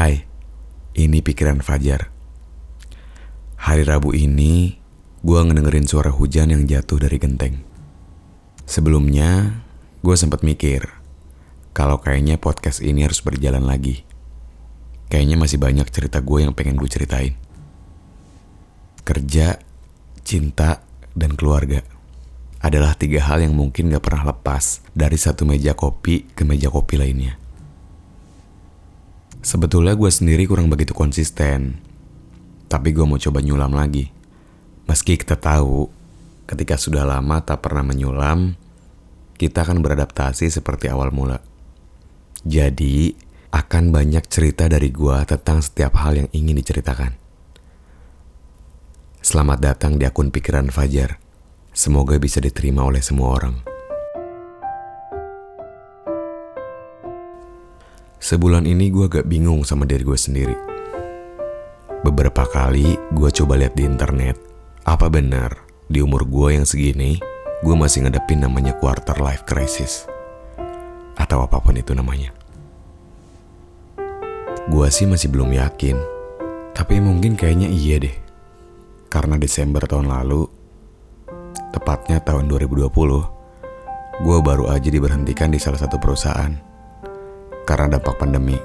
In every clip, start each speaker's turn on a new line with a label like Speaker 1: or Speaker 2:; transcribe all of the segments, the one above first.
Speaker 1: Hai, ini pikiran Fajar. Hari Rabu ini, gue ngedengerin suara hujan yang jatuh dari genteng. Sebelumnya, gue sempat mikir, kalau kayaknya podcast ini harus berjalan lagi. Kayaknya masih banyak cerita gue yang pengen gue ceritain. Kerja, cinta, dan keluarga adalah tiga hal yang mungkin gak pernah lepas dari satu meja kopi ke meja kopi lainnya. Sebetulnya gue sendiri kurang begitu konsisten, tapi gue mau coba nyulam lagi. Meski kita tahu, ketika sudah lama tak pernah menyulam, kita akan beradaptasi seperti awal mula. Jadi, akan banyak cerita dari gue tentang setiap hal yang ingin diceritakan. Selamat datang di akun Pikiran Fajar. Semoga bisa diterima oleh semua orang. Sebulan ini gue agak bingung sama diri gue sendiri. Beberapa kali gue coba lihat di internet, apa benar di umur gue yang segini, gue masih ngadepin namanya quarter life crisis. Atau apa pun itu namanya. Gue sih masih belum yakin, tapi mungkin kayaknya iya deh. Karena Desember tahun lalu, tepatnya tahun 2020, gue baru aja diberhentikan di salah satu perusahaan karena dampak pandemi.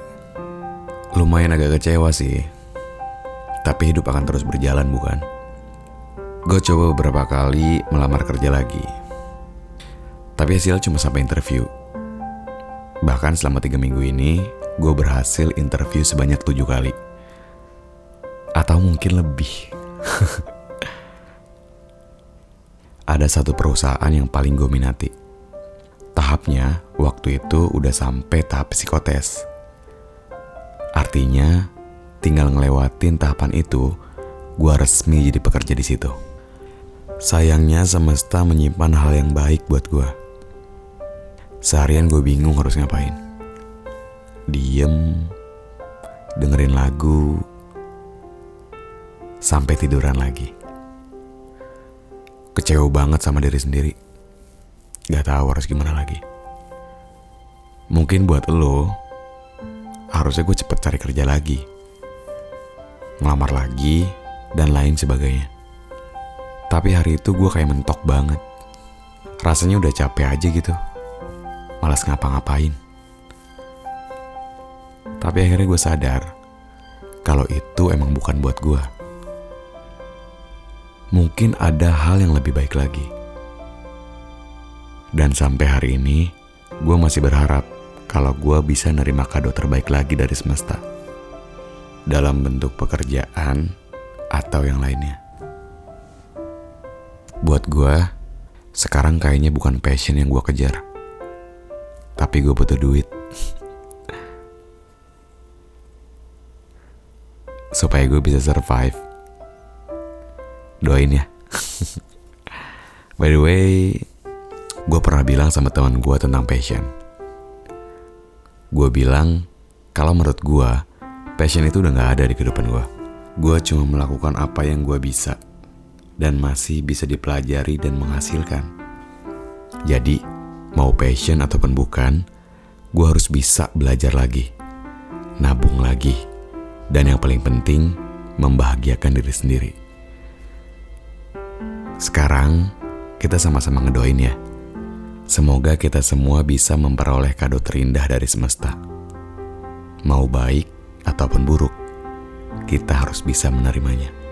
Speaker 1: Lumayan agak kecewa sih, tapi hidup akan terus berjalan bukan? Gue coba beberapa kali melamar kerja lagi, tapi hasil cuma sampai interview. Bahkan selama tiga minggu ini, gue berhasil interview sebanyak tujuh kali. Atau mungkin lebih. Ada satu perusahaan yang paling gue minati tahapnya waktu itu udah sampai tahap psikotes. Artinya, tinggal ngelewatin tahapan itu, gua resmi jadi pekerja di situ. Sayangnya semesta menyimpan hal yang baik buat gua. Seharian gue bingung harus ngapain. Diem, dengerin lagu, sampai tiduran lagi. Kecewa banget sama diri sendiri Gak tahu harus gimana lagi. Mungkin buat lo, harusnya gue cepet cari kerja lagi. Ngelamar lagi, dan lain sebagainya. Tapi hari itu gue kayak mentok banget. Rasanya udah capek aja gitu. Malas ngapa-ngapain. Tapi akhirnya gue sadar, kalau itu emang bukan buat gue. Mungkin ada hal yang lebih baik lagi. Dan sampai hari ini, gue masih berharap kalau gue bisa nerima kado terbaik lagi dari semesta. Dalam bentuk pekerjaan atau yang lainnya. Buat gue, sekarang kayaknya bukan passion yang gue kejar. Tapi gue butuh duit. Supaya gue bisa survive. Doain ya. By the way, gue pernah bilang sama teman gue tentang passion. Gue bilang, kalau menurut gue, passion itu udah gak ada di kehidupan gue. Gue cuma melakukan apa yang gue bisa, dan masih bisa dipelajari dan menghasilkan. Jadi, mau passion ataupun bukan, gue harus bisa belajar lagi, nabung lagi, dan yang paling penting, membahagiakan diri sendiri. Sekarang, kita sama-sama ngedoin ya Semoga kita semua bisa memperoleh kado terindah dari semesta. Mau baik ataupun buruk, kita harus bisa menerimanya.